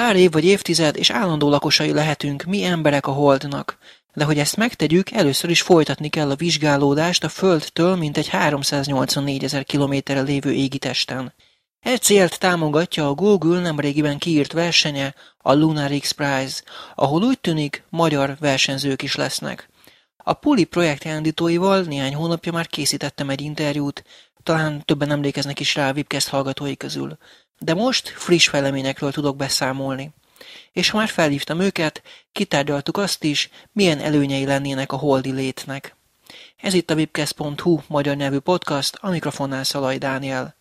Pár év vagy évtized, és állandó lakosai lehetünk mi emberek a Holdnak. De hogy ezt megtegyük, először is folytatni kell a vizsgálódást a Földtől mintegy 384 ezer kilométerre lévő égitesten. E célt támogatja a Google nemrégiben kiírt versenye, a Lunar X Prize, ahol úgy tűnik magyar versenyzők is lesznek. A Puli projekt elindítóival néhány hónapja már készítettem egy interjút, talán többen emlékeznek is rá a Webcast hallgatói közül. De most friss fejleményekről tudok beszámolni. És ha már felhívtam őket, kitárgyaltuk azt is, milyen előnyei lennének a holdi létnek. Ez itt a webcast.hu magyar nyelvű podcast, a mikrofonnál Szalaj Dániel.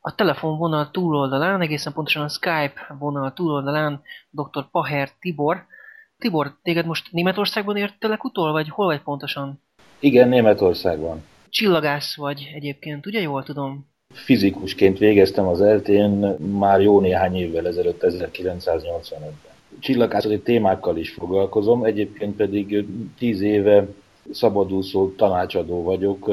A telefonvonal túloldalán, egészen pontosan a Skype vonal túloldalán dr. Paher Tibor. Tibor, téged most Németországban értelek utol, vagy hol vagy pontosan? Igen, Németországban. Csillagász vagy egyébként, ugye jól tudom? Fizikusként végeztem az eltén már jó néhány évvel ezelőtt, 1985-ben. Csillagászati témákkal is foglalkozom, egyébként pedig tíz éve szabadúszó tanácsadó vagyok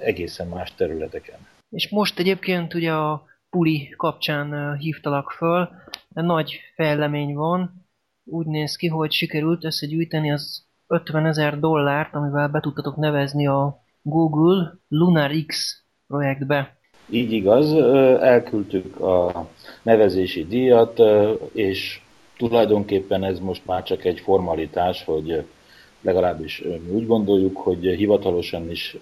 egészen más területeken. És most egyébként ugye a Puli kapcsán hívtalak föl, nagy fejlemény van, úgy néz ki, hogy sikerült összegyűjteni az 50 ezer dollárt, amivel be tudtatok nevezni a Google Lunar X projektbe. Így igaz, elküldtük a nevezési díjat, és tulajdonképpen ez most már csak egy formalitás, hogy legalábbis mi úgy gondoljuk, hogy hivatalosan is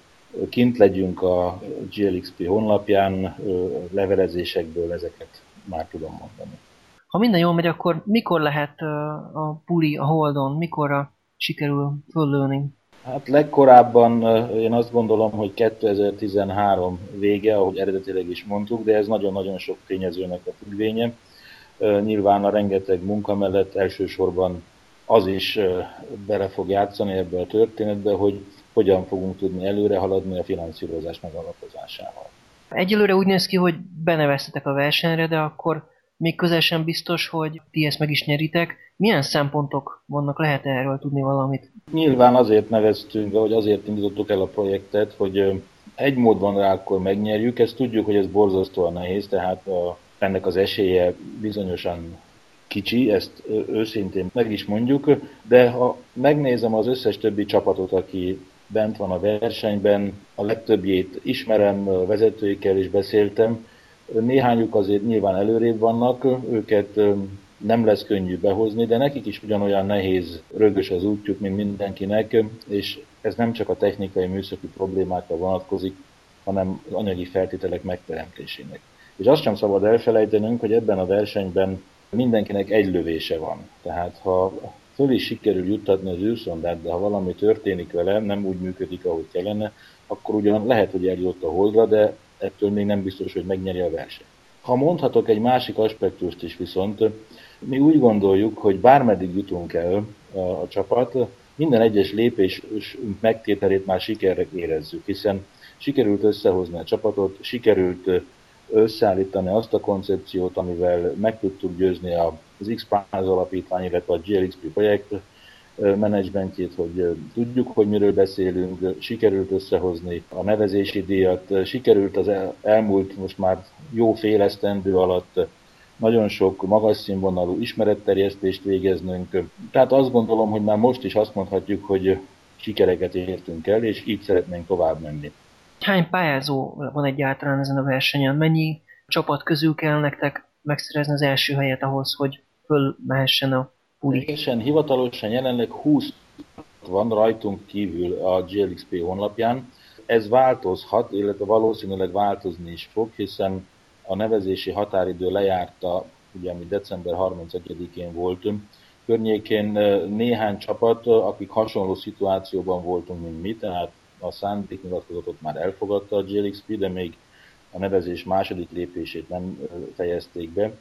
kint legyünk a GLXP honlapján, levelezésekből ezeket már tudom mondani. Ha minden jól megy, akkor mikor lehet a puli a Holdon, mikorra sikerül föllőni? Hát legkorábban én azt gondolom, hogy 2013 vége, ahogy eredetileg is mondtuk, de ez nagyon-nagyon sok tényezőnek a függvénye. Nyilván a rengeteg munka mellett elsősorban az is bele fog játszani ebbe a történetbe, hogy hogyan fogunk tudni előre haladni a finanszírozás megalapozásával. Egyelőre úgy néz ki, hogy beneveztetek a versenyre, de akkor még közel sem biztos, hogy ti ezt meg is nyeritek. Milyen szempontok vannak, lehet erről tudni valamit? Nyilván azért neveztünk, vagy azért indítottuk el a projektet, hogy egy mód van rá, akkor megnyerjük. Ezt tudjuk, hogy ez borzasztóan nehéz, tehát a, ennek az esélye bizonyosan kicsi, ezt őszintén meg is mondjuk, de ha megnézem az összes többi csapatot, aki bent van a versenyben, a legtöbbjét ismerem, vezetőikkel is beszéltem, néhányuk azért nyilván előrébb vannak, őket nem lesz könnyű behozni, de nekik is ugyanolyan nehéz, rögös az útjuk, mint mindenkinek, és ez nem csak a technikai műszaki problémákra vonatkozik, hanem az anyagi feltételek megteremtésének. És azt sem szabad elfelejtenünk, hogy ebben a versenyben mindenkinek egy lövése van. Tehát ha föl is sikerül juttatni az űrszondát, de ha valami történik vele, nem úgy működik, ahogy kellene, akkor ugyan lehet, hogy eljutott a holdra, de ettől még nem biztos, hogy megnyeri a versenyt. Ha mondhatok egy másik aspektust is viszont, mi úgy gondoljuk, hogy bármeddig jutunk el a, a csapat, minden egyes lépés megtételét már sikerre érezzük, hiszen sikerült összehozni a csapatot, sikerült összeállítani azt a koncepciót, amivel meg tudtuk győzni az x alapítvány, illetve a GLXP projekt menedzsmentjét, hogy tudjuk, hogy miről beszélünk, sikerült összehozni a nevezési díjat, sikerült az elmúlt most már jó fél esztendő alatt nagyon sok magas színvonalú ismeretterjesztést végeznünk. Tehát azt gondolom, hogy már most is azt mondhatjuk, hogy sikereket értünk el, és így szeretnénk tovább menni. Hány pályázó van egyáltalán ezen a versenyen? Mennyi csapat közül kell nektek megszerezni az első helyet ahhoz, hogy fölmehessen a? Teljesen hivatalosan jelenleg 20 van rajtunk kívül a GLXP honlapján. Ez változhat, illetve valószínűleg változni is fog, hiszen a nevezési határidő lejárta, ugye mi december 31-én voltunk, környékén néhány csapat, akik hasonló szituációban voltunk, mint mi, tehát a szándéknyilatkozatot már elfogadta a GLXP, de még a nevezés második lépését nem fejezték be.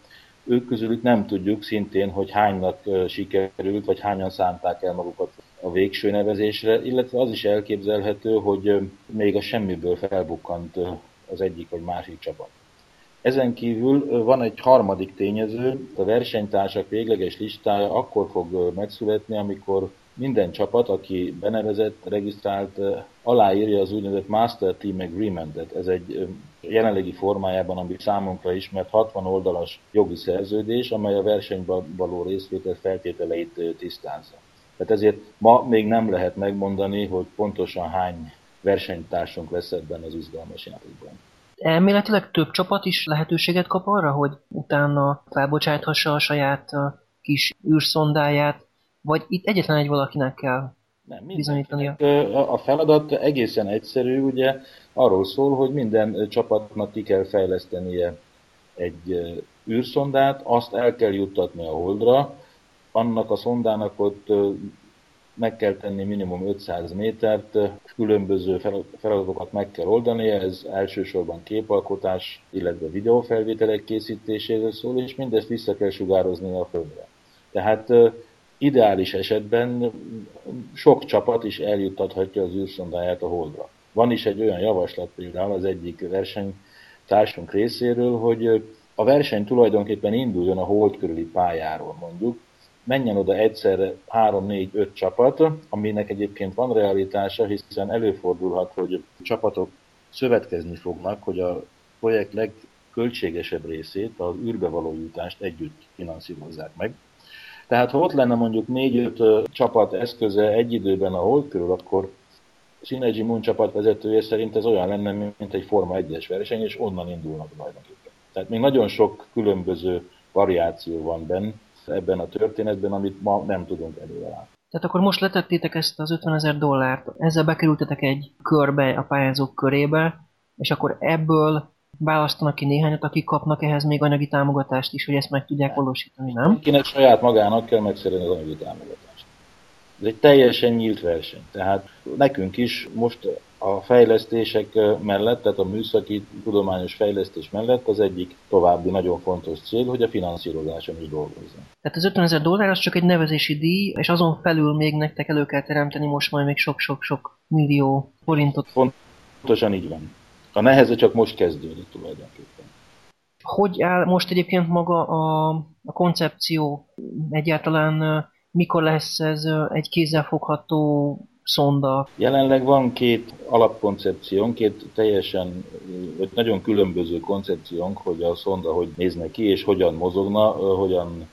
Ők közülük nem tudjuk szintén, hogy hánynak sikerült, vagy hányan szánták el magukat a végső nevezésre, illetve az is elképzelhető, hogy még a semmiből felbukkant az egyik vagy másik csapat. Ezen kívül van egy harmadik tényező, a versenytársak végleges listája akkor fog megszületni, amikor minden csapat, aki benevezett, regisztrált, aláírja az úgynevezett Master Team Agreement-et. Ez egy jelenlegi formájában, ami számunkra ismert 60 oldalas jogi szerződés, amely a versenyben való részvétel feltételeit tisztázza. Tehát ezért ma még nem lehet megmondani, hogy pontosan hány versenytársunk lesz ebben az izgalmas játékban. Elméletileg több csapat is lehetőséget kap arra, hogy utána felbocsáthassa a saját kis űrszondáját, vagy itt egyetlen egy valakinek kell nem, bizonyítania? A feladat egészen egyszerű, ugye arról szól, hogy minden csapatnak ki kell fejlesztenie egy űrszondát, azt el kell juttatni a Holdra, annak a szondának ott meg kell tenni minimum 500 métert, különböző feladatokat meg kell oldani, ez elsősorban képalkotás, illetve videófelvételek készítéséről szól, és mindezt vissza kell sugározni a Földre. Tehát ideális esetben sok csapat is eljuttathatja az űrszondáját a Holdra. Van is egy olyan javaslat például az egyik versenytársunk részéről, hogy a verseny tulajdonképpen induljon a hold körüli pályáról mondjuk, menjen oda egyszerre 3-4-5 csapat, aminek egyébként van realitása, hiszen előfordulhat, hogy csapatok szövetkezni fognak, hogy a projekt legköltségesebb részét, az űrbe való jutást együtt finanszírozzák meg. Tehát ha ott lenne mondjuk 4-5 csapat eszköze egy időben a hold körül, akkor Synergy Moon csapat vezetője szerint ez olyan lenne, mint egy Forma 1-es verseny, és onnan indulnak tulajdonképpen. Tehát még nagyon sok különböző variáció van benne, ebben a történetben, amit ma nem tudunk előre látni. Tehát akkor most letettétek ezt az 50 ezer dollárt, ezzel bekerültetek egy körbe a pályázók körébe, és akkor ebből választanak ki néhányat, akik kapnak ehhez még anyagi támogatást is, hogy ezt meg tudják valósítani, nem? Kinek saját magának kell megszerezni az anyagi támogatást. Ez egy teljesen nyílt verseny. Tehát nekünk is most a fejlesztések mellett, tehát a műszaki tudományos fejlesztés mellett az egyik további nagyon fontos cél, hogy a finanszírozáson is dolgozzon. Tehát az 50 ezer dollár az csak egy nevezési díj, és azon felül még nektek elő kell teremteni most majd még sok-sok-sok millió forintot. Pontosan így van. A neheze csak most kezdődik tulajdonképpen. Hogy áll most egyébként maga a, a koncepció? Egyáltalán mikor lesz ez egy kézzelfogható szonda? Jelenleg van két alapkoncepciónk, két teljesen, vagy nagyon különböző koncepciónk, hogy a szonda hogy nézne ki, és hogyan mozogna, hogyan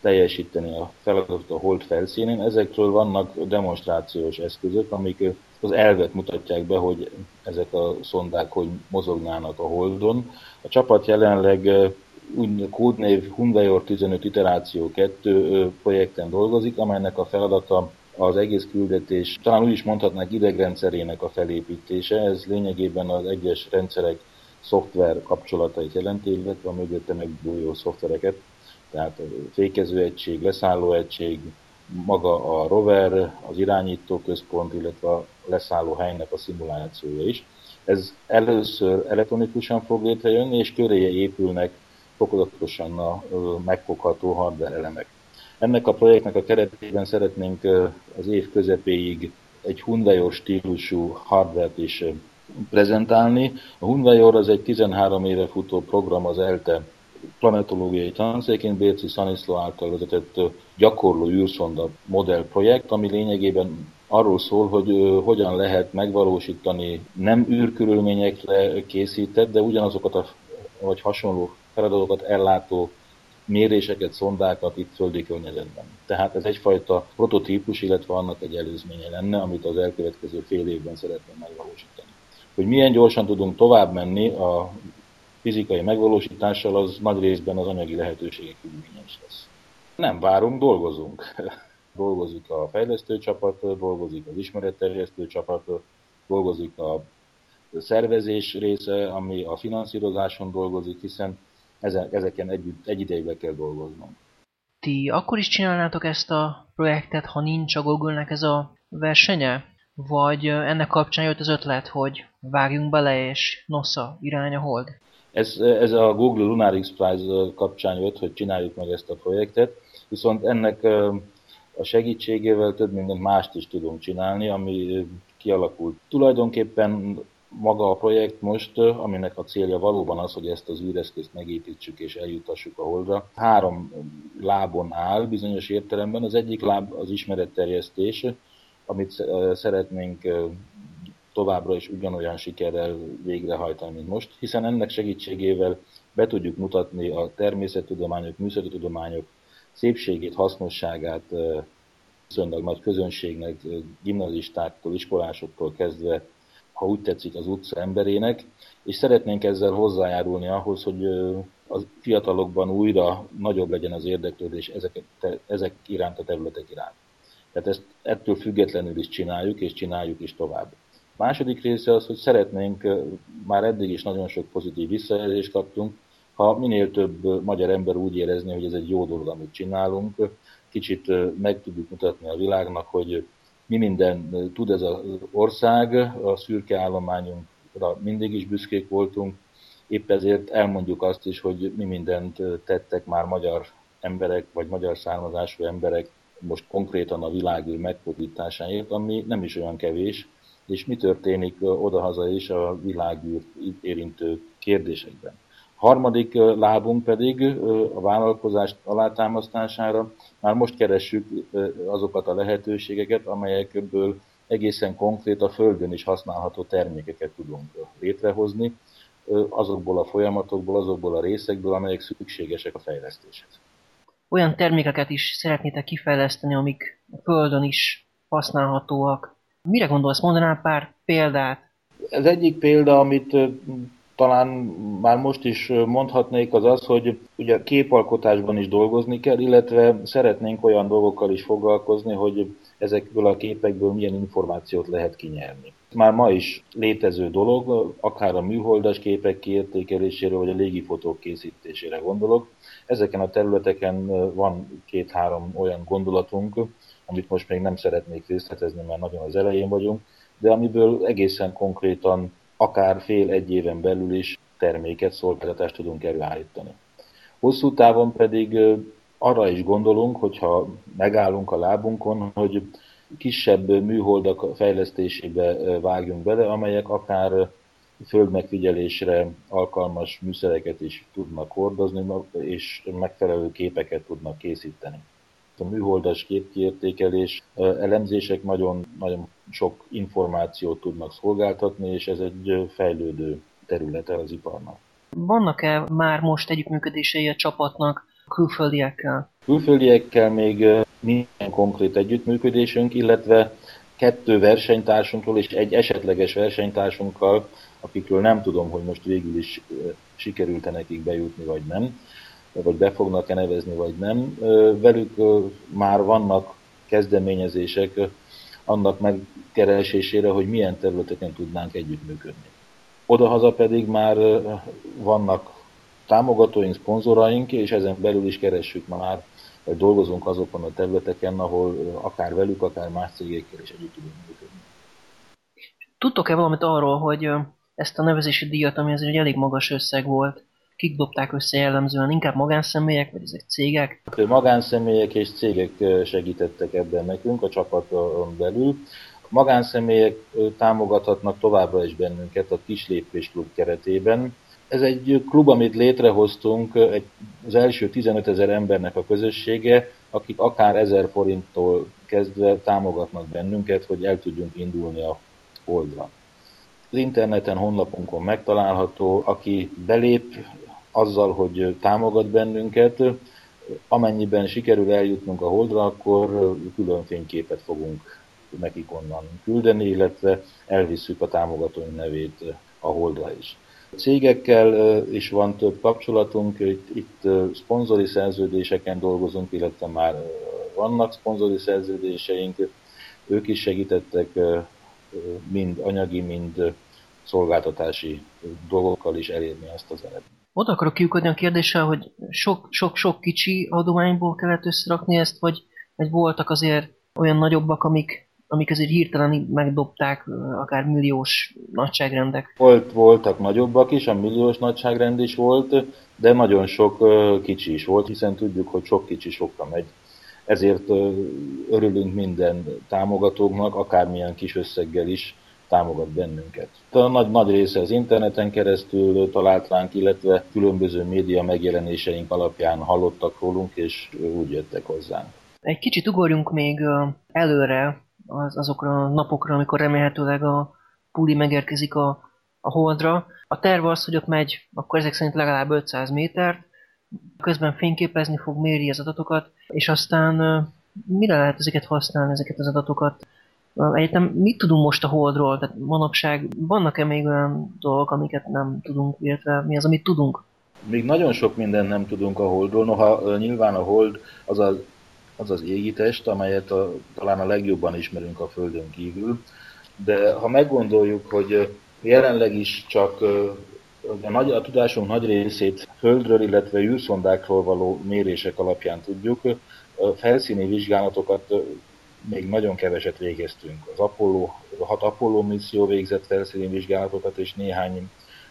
teljesíteni a feladatot a hold felszínén. Ezekről vannak demonstrációs eszközök, amik az elvet mutatják be, hogy ezek a szondák hogy mozognának a holdon. A csapat jelenleg úgy kódnév Hunvejor 15 iteráció 2 projekten dolgozik, amelynek a feladata az egész küldetés, talán úgy is mondhatnánk idegrendszerének a felépítése, ez lényegében az egyes rendszerek szoftver kapcsolatait jelenti, illetve a mögötte megbújó szoftvereket, tehát fékezőegység, leszállóegység, maga a rover, az irányító központ, illetve a leszálló helynek a szimulációja is. Ez először elektronikusan fog létrejönni, és köréje épülnek fokozatosan a megfogható hardware elemek. Ennek a projektnek a keretében szeretnénk az év közepéig egy Hyundai stílusú hardware-t is prezentálni. A Hyundai az egy 13 éve futó program az ELTE planetológiai tanszékén Bérci Szaniszló által vezetett gyakorló űrszonda modellprojekt, ami lényegében arról szól, hogy hogyan lehet megvalósítani nem űrkörülményekre készített, de ugyanazokat a, vagy hasonló feladatokat ellátó méréseket, szondákat itt földi környezetben. Tehát ez egyfajta prototípus, illetve annak egy előzménye lenne, amit az elkövetkező fél évben szeretném megvalósítani. Hogy milyen gyorsan tudunk tovább menni a fizikai megvalósítással, az nagy részben az anyagi lehetőségek függvényes lesz. Nem várunk, dolgozunk. dolgozik a fejlesztő csapat, dolgozik az ismeretterjesztő csapat, dolgozik a szervezés része, ami a finanszírozáson dolgozik, hiszen ezeken együtt, egy idejében kell dolgoznom. Ti akkor is csinálnátok ezt a projektet, ha nincs a Google-nek ez a versenye? Vagy ennek kapcsán jött az ötlet, hogy vágjunk bele és nosza, irány a hold? Ez, ez a Google Lunar X Prize kapcsán jött, hogy csináljuk meg ezt a projektet, viszont ennek a segítségével több minden mást is tudunk csinálni, ami kialakult. Tulajdonképpen maga a projekt most, aminek a célja valóban az, hogy ezt az űreszközt megépítsük és eljutassuk a Holdra, három lábon áll bizonyos értelemben. Az egyik láb az ismeretterjesztés, amit szeretnénk továbbra is ugyanolyan sikerrel végrehajtani, mint most, hiszen ennek segítségével be tudjuk mutatni a természettudományok, műszaki tudományok szépségét, hasznosságát viszonylag nagy közönségnek, gimnazistáktól, iskolásoktól kezdve, ha úgy tetszik, az utca emberének, és szeretnénk ezzel hozzájárulni ahhoz, hogy a fiatalokban újra nagyobb legyen az érdeklődés ezek, ezek iránt a területek iránt. Tehát ezt ettől függetlenül is csináljuk, és csináljuk is tovább. Második része az, hogy szeretnénk, már eddig is nagyon sok pozitív visszajelzést kaptunk, ha minél több magyar ember úgy érezni, hogy ez egy jó dolog, amit csinálunk, kicsit meg tudjuk mutatni a világnak, hogy mi minden tud ez az ország, a szürke állományunkra mindig is büszkék voltunk, épp ezért elmondjuk azt is, hogy mi mindent tettek már magyar emberek, vagy magyar származású emberek most konkrétan a világűr megfordításáért, ami nem is olyan kevés, és mi történik odahaza is a világűr érintő kérdésekben. Harmadik lábunk pedig a vállalkozás alátámasztására már most keressük azokat a lehetőségeket, amelyekből egészen konkrét a Földön is használható termékeket tudunk létrehozni, azokból a folyamatokból, azokból a részekből, amelyek szükségesek a fejlesztéshez. Olyan termékeket is szeretnétek kifejleszteni, amik a Földön is használhatóak. Mire gondolsz? Mondanál pár példát? Az egyik példa, amit talán már most is mondhatnék, az az, hogy ugye képalkotásban is dolgozni kell, illetve szeretnénk olyan dolgokkal is foglalkozni, hogy ezekből a képekből milyen információt lehet kinyerni. Már ma is létező dolog, akár a műholdas képek kiértékelésére, vagy a légifotók készítésére gondolok. Ezeken a területeken van két-három olyan gondolatunk, amit most még nem szeretnék részletezni, mert nagyon az elején vagyunk, de amiből egészen konkrétan akár fél-egy éven belül is terméket, szolgáltatást tudunk előállítani. Hosszú távon pedig arra is gondolunk, hogyha megállunk a lábunkon, hogy kisebb műholdak fejlesztésébe vágjunk bele, amelyek akár földmegfigyelésre alkalmas műszereket is tudnak hordozni, és megfelelő képeket tudnak készíteni. A műholdas képkiértékelés elemzések nagyon, nagyon sok információt tudnak szolgáltatni, és ez egy fejlődő területe az iparnak. Vannak-e már most együttműködései a csapatnak külföldiekkel? Külföldiekkel még nincsen konkrét együttműködésünk, illetve kettő versenytársunkról és egy esetleges versenytársunkkal, akikről nem tudom, hogy most végül is sikerült-e nekik bejutni, vagy nem, vagy be fognak-e nevezni, vagy nem. Velük már vannak kezdeményezések annak megkeresésére, hogy milyen területeken tudnánk együttműködni. Odahaza pedig már vannak támogatóink, szponzoraink, és ezen belül is keressük már, vagy dolgozunk azokon a területeken, ahol akár velük, akár más cégekkel is együtt tudunk működni. Tudtok-e valamit arról, hogy ezt a nevezési díjat, ami azért egy elég magas összeg volt, kik dobták össze jellemzően, inkább magánszemélyek, vagy ezek cégek? Magánszemélyek és cégek segítettek ebben nekünk a csapaton belül. Magánszemélyek támogathatnak továbbra is bennünket a Kislépés Klub keretében. Ez egy klub, amit létrehoztunk, egy, az első 15 ezer embernek a közössége, akik akár 1000 forinttól kezdve támogatnak bennünket, hogy el tudjunk indulni a oldalra. Az interneten, honlapunkon megtalálható, aki belép, azzal, hogy támogat bennünket, amennyiben sikerül eljutnunk a holdra, akkor külön fényképet fogunk nekik onnan küldeni, illetve elvisszük a támogatóink nevét a holdra is. Cégekkel is van több kapcsolatunk, itt, itt szponzori szerződéseken dolgozunk, illetve már vannak szponzori szerződéseink, ők is segítettek mind anyagi, mind szolgáltatási dolgokkal is elérni ezt az eredményt. Oda akarok kiukadni a kérdéssel, hogy sok-sok kicsi adományból kellett összerakni ezt, vagy, vagy voltak azért olyan nagyobbak, amik, amik azért hirtelen megdobták, akár milliós nagyságrendek? Volt, voltak nagyobbak is, a milliós nagyságrend is volt, de nagyon sok kicsi is volt, hiszen tudjuk, hogy sok kicsi sokra megy. Ezért örülünk minden támogatóknak, akármilyen kis összeggel is, támogat bennünket. A nagy, nagy része az interneten keresztül talált ránk, illetve különböző média megjelenéseink alapján hallottak rólunk, és úgy jöttek hozzánk. Egy kicsit ugorjunk még előre az, azokra a napokra, amikor remélhetőleg a puli megérkezik a, a holdra. A terv az, hogy ott megy, akkor ezek szerint legalább 500 métert, közben fényképezni fog, méri az adatokat, és aztán mire lehet ezeket használni, ezeket az adatokat? Egyetem mit tudunk most a Holdról? Tehát manapság vannak-e még olyan dolgok, amiket nem tudunk, illetve mi az, amit tudunk? Még nagyon sok mindent nem tudunk a Holdról, noha nyilván a Hold az az, az, az égitest, amelyet a, talán a legjobban ismerünk a Földön kívül, de ha meggondoljuk, hogy jelenleg is csak a, nagy, a tudásunk nagy részét Földről, illetve űrszondákról való mérések alapján tudjuk, felszíni vizsgálatokat még nagyon keveset végeztünk. Az Apollo, a hat Apollo misszió végzett felszíni vizsgálatokat, és néhány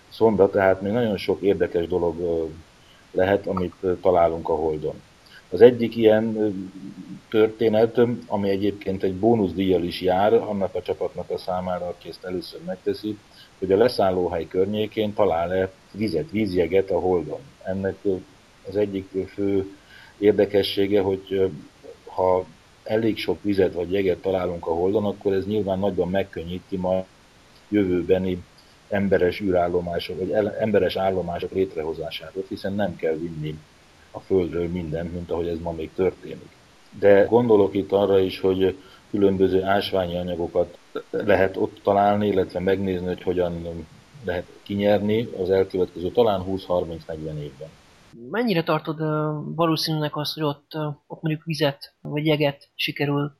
szonda, tehát még nagyon sok érdekes dolog lehet, amit találunk a Holdon. Az egyik ilyen történet, ami egyébként egy bónuszdíjjal is jár annak a csapatnak a számára, aki ezt először megteszi, hogy a leszállóhely környékén talál-e vizet, vízjeget a Holdon. Ennek az egyik fő érdekessége, hogy ha elég sok vizet vagy jeget találunk a Holdon, akkor ez nyilván nagyban megkönnyíti ma jövőbeni emberes űrállomások, vagy emberes állomások létrehozását, hiszen nem kell vinni a Földről mindent, mint ahogy ez ma még történik. De gondolok itt arra is, hogy különböző ásványi anyagokat lehet ott találni, illetve megnézni, hogy hogyan lehet kinyerni az elkövetkező talán 20-30-40 évben. Mennyire tartod valószínűnek azt, hogy ott, ott mondjuk vizet vagy jeget sikerül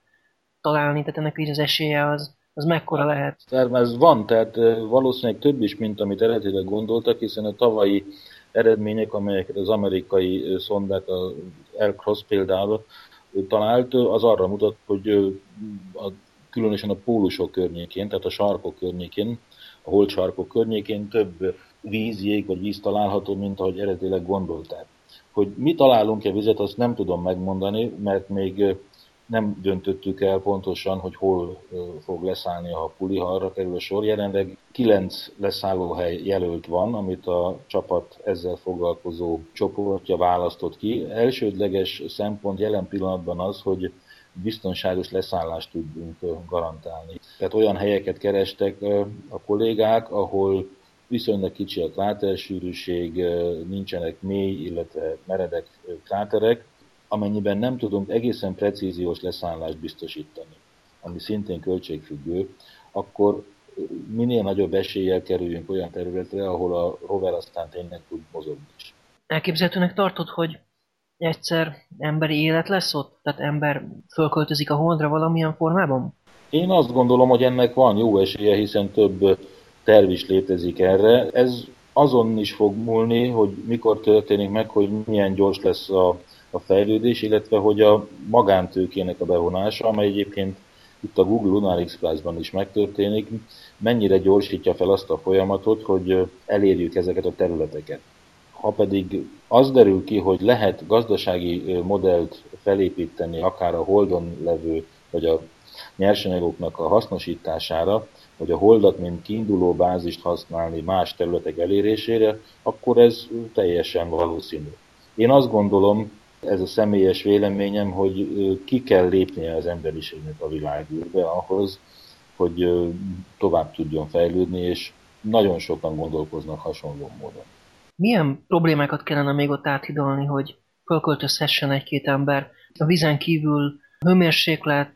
találni, tehát ennek így az esélye az, az mekkora lehet? Term, ez van, tehát valószínűleg több is, mint amit eredetileg gondoltak, hiszen a tavalyi eredmények, amelyeket az amerikai szondák, a Air Cross például talált, az arra mutat, hogy a, különösen a pólusok környékén, tehát a sarkok környékén, a holtsarkok környékén több vízjég vagy víz található, mint ahogy eredetileg gondolták. Hogy mi találunk-e vizet, azt nem tudom megmondani, mert még nem döntöttük el pontosan, hogy hol fog leszállni a puli, ha arra kerül a sor. Jelenleg kilenc leszállóhely jelölt van, amit a csapat ezzel foglalkozó csoportja választott ki. Elsődleges szempont jelen pillanatban az, hogy biztonságos leszállást tudjunk garantálni. Tehát olyan helyeket kerestek a kollégák, ahol viszonylag kicsi a krátersűrűség, nincsenek mély, illetve meredek kráterek, amennyiben nem tudunk egészen precíziós leszállást biztosítani, ami szintén költségfüggő, akkor minél nagyobb eséllyel kerüljünk olyan területre, ahol a rover aztán tényleg tud mozogni is. Elképzelhetőnek tartod, hogy egyszer emberi élet lesz ott? Tehát ember fölköltözik a holdra valamilyen formában? Én azt gondolom, hogy ennek van jó esélye, hiszen több terv is létezik erre. Ez azon is fog múlni, hogy mikor történik meg, hogy milyen gyors lesz a, a fejlődés, illetve hogy a magántőkének a bevonása, amely egyébként itt a Google Lunar Express-ban is megtörténik, mennyire gyorsítja fel azt a folyamatot, hogy elérjük ezeket a területeket. Ha pedig az derül ki, hogy lehet gazdasági modellt felépíteni akár a Holdon levő, vagy a nyersanyagoknak a hasznosítására, hogy a holdat, mint kiinduló bázist használni más területek elérésére, akkor ez teljesen valószínű. Én azt gondolom, ez a személyes véleményem, hogy ki kell lépnie az emberiségnek a világűrbe ahhoz, hogy tovább tudjon fejlődni, és nagyon sokan gondolkoznak hasonló módon. Milyen problémákat kellene még ott áthidalni, hogy fölköltözhessen egy-két ember? A vízen kívül hőmérséklet,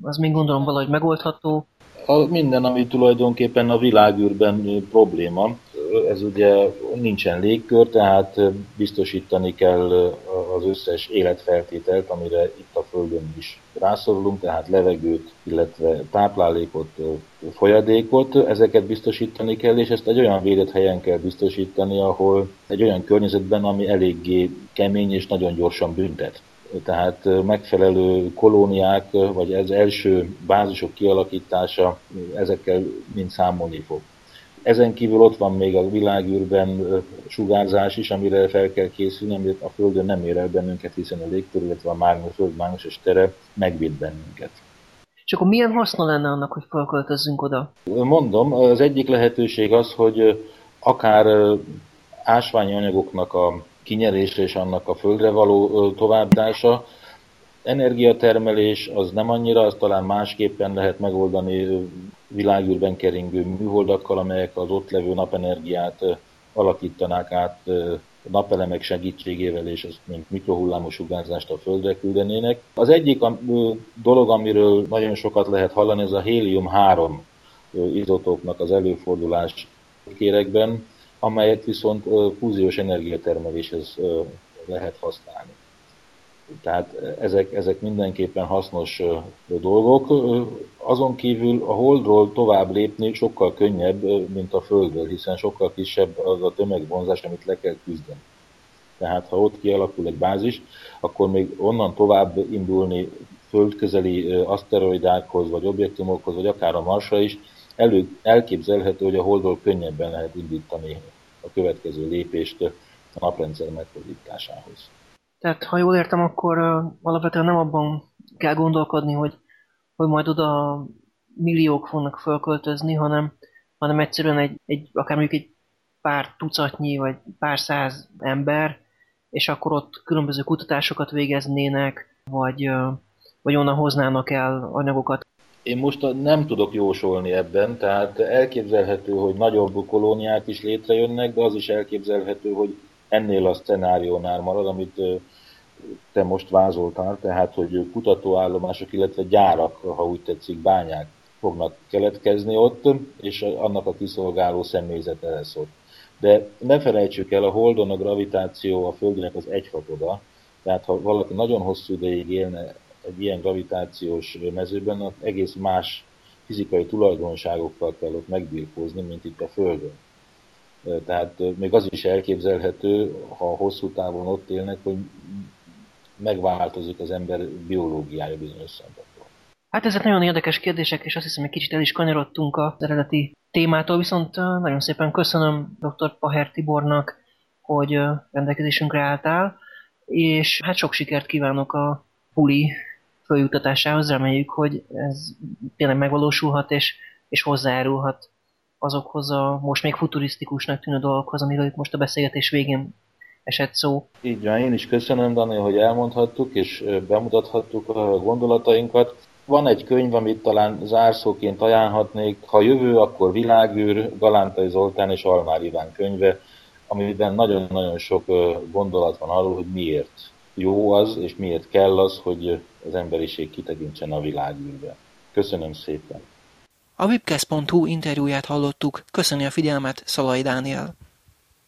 az még gondolom valahogy megoldható, a, minden, ami tulajdonképpen a világűrben probléma, ez ugye nincsen légkör, tehát biztosítani kell az összes életfeltételt, amire itt a Földön is rászorulunk, tehát levegőt, illetve táplálékot, folyadékot, ezeket biztosítani kell, és ezt egy olyan védett helyen kell biztosítani, ahol egy olyan környezetben, ami eléggé kemény és nagyon gyorsan büntet tehát megfelelő kolóniák, vagy ez első bázisok kialakítása, ezekkel mind számolni fog. Ezen kívül ott van még a világűrben sugárzás is, amire fel kell készülni, amit a Földön nem ér el bennünket, hiszen a légkör, illetve a mágnes, föld mágneses tere megvéd bennünket. És akkor milyen haszna lenne annak, hogy felköltözzünk oda? Mondom, az egyik lehetőség az, hogy akár ásványi anyagoknak a kinyerése és annak a földre való továbbdása, energiatermelés az nem annyira, az talán másképpen lehet megoldani világűrben keringő műholdakkal, amelyek az ott levő napenergiát alakítanák át napelemek segítségével, és ezt mint mikrohullámos sugárzást a Földre küldenének. Az egyik dolog, amiről nagyon sokat lehet hallani, ez a hélium-3 izotópnak az előfordulás kérekben, amelyet viszont fúziós energiatermeléshez lehet használni. Tehát ezek, ezek mindenképpen hasznos dolgok. Azon kívül a Holdról tovább lépni sokkal könnyebb, mint a Földről, hiszen sokkal kisebb az a tömegvonzás, amit le kell küzdeni. Tehát ha ott kialakul egy bázis, akkor még onnan tovább indulni földközeli aszteroidákhoz, vagy objektumokhoz, vagy akár a Marsra is, elő, elképzelhető, hogy a Holdról könnyebben lehet indítani a következő lépést a naprendszer megfordításához. Tehát, ha jól értem, akkor uh, alapvetően nem abban kell gondolkodni, hogy, hogy majd oda milliók fognak fölköltözni, hanem, hanem egyszerűen egy, egy, akár mondjuk egy pár tucatnyi, vagy pár száz ember, és akkor ott különböző kutatásokat végeznének, vagy, vagy onnan hoznának el anyagokat. Én most nem tudok jósolni ebben, tehát elképzelhető, hogy nagyobb kolóniák is létrejönnek, de az is elképzelhető, hogy ennél a szenáriónál marad, amit te most vázoltál, tehát hogy kutatóállomások, illetve gyárak, ha úgy tetszik, bányák fognak keletkezni ott, és annak a kiszolgáló személyzete lesz ott. De ne felejtsük el, a Holdon a gravitáció a Földnek az egyhatoda, tehát ha valaki nagyon hosszú ideig élne egy ilyen gravitációs mezőben, az egész más fizikai tulajdonságokkal kell ott megbírkózni, mint itt a Földön. Tehát még az is elképzelhető, ha hosszú távon ott élnek, hogy megváltozik az ember biológiája bizonyos szempontból. Hát ezek nagyon érdekes kérdések, és azt hiszem, hogy kicsit el is kanyarodtunk az eredeti témától, viszont nagyon szépen köszönöm dr. Paher Tibornak, hogy rendelkezésünkre álltál, és hát sok sikert kívánok a puli följutatásához, reméljük, hogy ez tényleg megvalósulhat, és, és hozzájárulhat azokhoz a most még futurisztikusnak tűnő dolgokhoz, amiről itt most a beszélgetés végén esett szó. Így van, én is köszönöm, Dani, hogy elmondhattuk és bemutathattuk a gondolatainkat. Van egy könyv, amit talán zárszóként ajánlhatnék. Ha jövő, akkor világűr, Galántai Zoltán és Almár Iván könyve, amiben nagyon-nagyon sok gondolat van arról, hogy miért jó az, és miért kell az, hogy az emberiség kitekintsen a világűrbe. Köszönöm szépen! A webcast.hu interjúját hallottuk, köszöni a figyelmet Szalai Dániel.